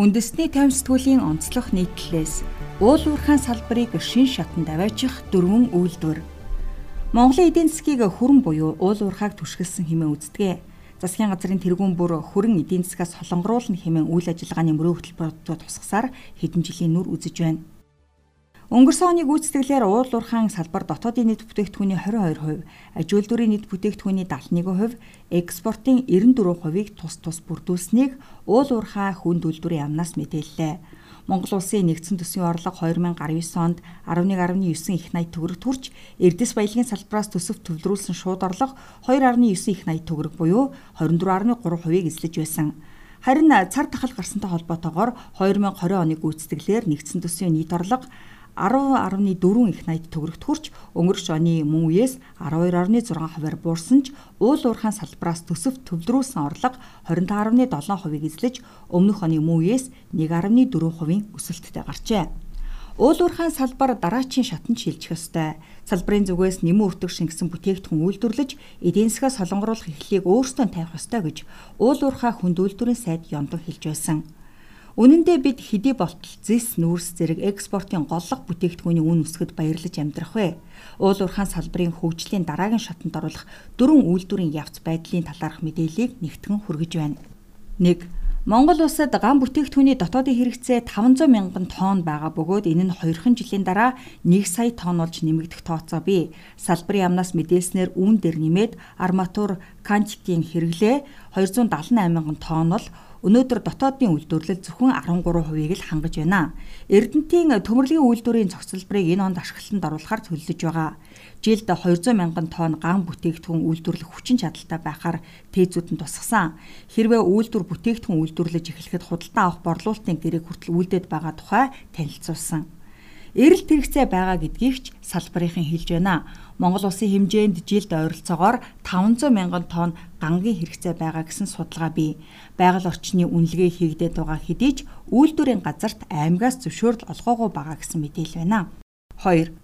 Үндэсний тайван сэтгүүлийн онцлог нийтлэлээс уул уурхайн салбарыг шин шатанд аваачих дөрвөн үйлдвэр. Монголын эдийн засгийг хүрэн буюу уул уурхайг түшгэлсэн хэмээн үздэг. Засгийн газрын тэргүүн бүр хүрэн эдийн засгаас солонгоруулна хэмээн үйл ажиллагааны мөрөө хөтөлбөрөд тусгасаар хэдэн жилийн нүр үзэж байна. Өнгөрсөн оны гүйцэтгэлээр уул уурхайн салбар дотоодын нийт бүтээгдэхүүний 22%, аж үйлдвэрийн нийт бүтээгдэхүүний 71%, экспортын 94%-ыг тус тус бүрдүүлсэнийг уул уурхай хүнд үйлдвэрийн яамнаас мэдээллээ. Монгол улсын нэгдсэн төсвийн орлого 2019 онд 11.9 их 80 төгрөг төрж, эрдэс баялагын салбараас төсөв төвлөрүүлсэн шууд орлого 2.9 их 80 төгрөг буюу 24.3%-ийг эзлэж байсан. Харин цар тахал гарсантай холбоотойгоор 2020 оны гүйцэтгэлээр нэгдсэн төсвийн нийт орлого 10.4 их 80 төгрөгт хүрч өнгөрч оны мөн үеэс 12.6%-аар буурсан ч уул уурхайн салбараас төсөв төвлөрүүлсэн орлого 25.7%-ийг эзлэж өмнөх оны мөн үеэс 1.4%-ийн өсөлттэй гарчээ. Уул уурхайн салбар дараачийн шатанд шилжих ёстой. Салбарын зүгээс нэмэн өртөг шингэсэн бүтээгдэхүүн үйлдвэрлэж эдийн засгаа солонгоруулах эхлэлийг өөрсдөө тавих ёстой гэж уул уурхай хүнд үйлдвэрийн сайд Ёндон хэлж байсан. Үнэн дээр бид хэдий болтол зэс нүүрс зэрэг экспортын голлох бүтээгдэхүүний үн өсгөд баярлаж амьдрах вэ? Уул уурхайн салбарын хөгжлийн дараагийн шатанд оруулах дөрвөн үйлдвэрийн явц байдлын талаарх мэдээллийг нэгтгэн хүргэж байна. 1. Монгол улсад ган бүтээгдэхүүний дотоодын хэрэгцээ 500 мянган тонн байгаа бөгөөд энэ нь 2хан жилийн дараа 1 сая тонн болж нэмэгдэх тооцоо бий. Салбарын яамнаас мэдээлснээр үүн дээр нэмээд арматур, кантикийн хэрэглээ 278 мянган тонн бол өнөөдөр дотоодын үйлдвэрлэл зөвхөн 13%-ийг л хангаж байна. Эрдэнтийн төмөрлөгийн үйлдвэрийн цогцлборыг энэ онд ашиглалтанд оруулахар төлөвлөж байгаа. Жилд 200 мянган тонн ган бүтээгдэхүүн үйлдвэрлэх хүчин чадалтай байхаар тээзүүд нь тусгасан. Хэрвээ үйлдвэр бүтээгдэхүүн үйлдвэрлэж эхлэхэд худалдан авах борлуулалтын гэрээг хүртэл үлдээд байгаа тухай танилцуулсан. Эрэлт хэрэгцээ байгаа гэдгийг ч салбарынхан хэлж байна. Монгол улсын хэмжээнд жилд ойролцоогоор 500 мянган тонн гангийн хэрэгцээ байгаа гэсэн судалгаа бий. Байгаль орчны үнэлгээ хийгдээд байгаа хэдий ч үйлдвэрийн газарт аймагаас зөвшөөрөл олгоогүй байгаа гэсэн мэдээлэл байна. 2.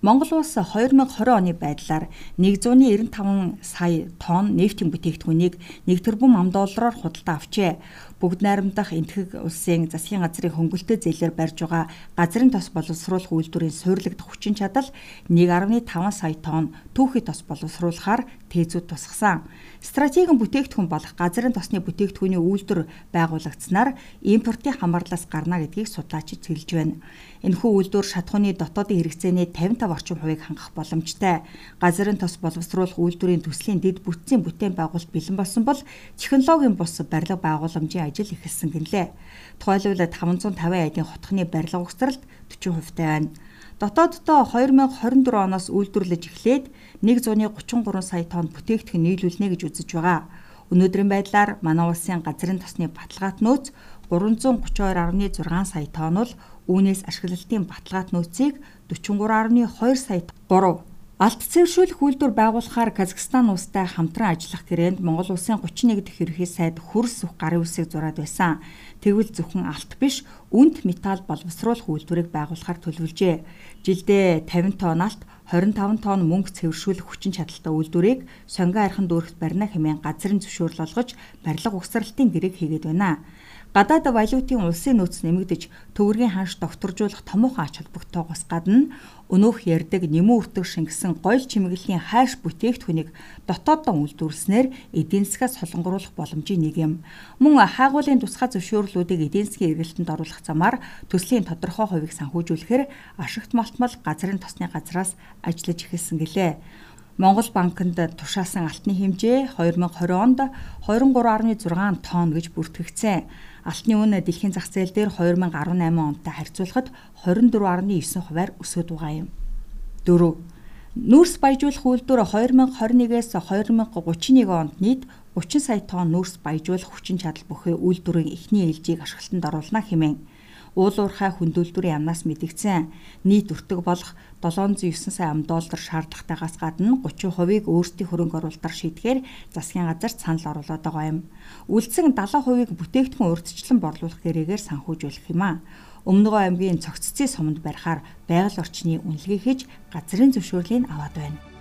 Монгол улс 2020 оны байдлаар 195 сая тонн нефтийн бүтээгдэхүүнийг 1 тэрбум ам доллараар худалдаа авчээ. Бүгд найрамдах энтгэг улсын засгийн газрын хөнгөлөлтөд зээлээр барьж байгаа газрын тос боловсруулах үйлдвэрийн суйрлагдах хүчин чадал 1.5 сая тонн түүхий тос боловсруулахаар тээзүүд тусгасан. Стратегийн бүтээгдэхүүн болох газрын тосны бүтээгдэхүүний үйлдвэр байгуулагдсанаар импортын хамаарлаас гарна гэдгийг судлаачид хэлж байна. Энэхүү үйлдвэр шатхууны дотоодын хэрэгцээний 55 орчим хувийг хангах боломжтой. Газрын тос боловсруулах үйлдвэрийн төслийн дэд бүтцийн бүтээн байгуулалт бэлэн болсон бол технологийн бус барилга байгууламжийн ажил эхэлсэн гинлээ. Тухайлбал 550 айдын хотхны барилга угсралт 40% тай байна. Дотооддоо 2024 оноос үйлдвэрлэж эхлээд 133 сая тонн бүтээгдэхүүн нийлүүлнэ гэж үзэж байгаа. Өнөөдрийн байдлаар манай улсын газрын тосны баталгаат нөөц 332.6 сая тонн бол үүнээс ашиглалтын баталгаат нөөцийг 43.2 сая 3 Алт цэвэршүүлэх үйлдвэр байгуулахаар Казахстан улстай хамтран ажиллах гэрээнд Монгол улсын 31 дахь ерөнхий сайд хөрс үх гарын үсийг зураад байсан. Тэгвэл зөвхөн алт биш, үнд металл боловсруулах үйлдвэрийг байгуулахаар төлөвлөжээ. Жилдээ 50 тонн алт, 25 тонн мөнгө цэвэршүүлэх хүчин чадалтай үйлдвэрийг сонгон архан дүүрэгт барина хэмээн газрын зөвшөөрөл олгож барилга угсралтын гэрээг хийгээд байна. Гадаад валютын улсын нөөц нэмэгдэж төгрөгийн ханш докторжуулах томоохон ач холбогдтойгоос гадна өнөөх ярддаг нэмэн үртэг шингэсэн гоёл чимэглэлийн хайш бүтээгдэхүүнийг дотооддоо үйлдвэрлэснээр эдийн засгаас солонгоруулах боломжийн нэг юм. Мөн хаагуулын тусгай зөвшөөрлүүдийг эдийн засгийн эргэлтэнд оруулах замаар төслийн тодорхой хувийг санхүүжүүлэхээр ашигт малтмал газрын тосны газраас ажиллаж эхэлсэн гэлээ. Монгол банкнд тушаасан алтны хэмжээ 2020 онд 23.6 тонн гэж бүртгэгдсэн. Алтны үн дэлхийн зах зээл дээр 2018 онтой харьцуулахад 24.9 хувиар өсөд байгаа юм. 4. Нүүрс баяжуулах үйлдвэр 2021-с 2031 онд нийт 30 сая тонн нүүрс баяжуулах хүчин чадал бүхий үйлдвэрийн эхний ээлжийг ашиглалтанд оруулна хэмээн уул уурхай хөндөлтөрийн амнаас мэдгдсэн нийт өртөг болох 709 сая ам доллар шаардлагатайгаас гадна 30%-ийг өөрсдийн хөрөнгө оруулалтаар шийдэхээр засгийн газар санал оруулаад байгаа юм. Үлдсэн 70%-ийг бүтээгдэхүүн урьдчилан борлуулах гэрээгээр санхүүжүүлэх юм а. Өмнөгөө аймгийн цогццын суманд барихаар байгаль орчны үнэлгээ хийж газрын зөвшөөрлийг аваад байна.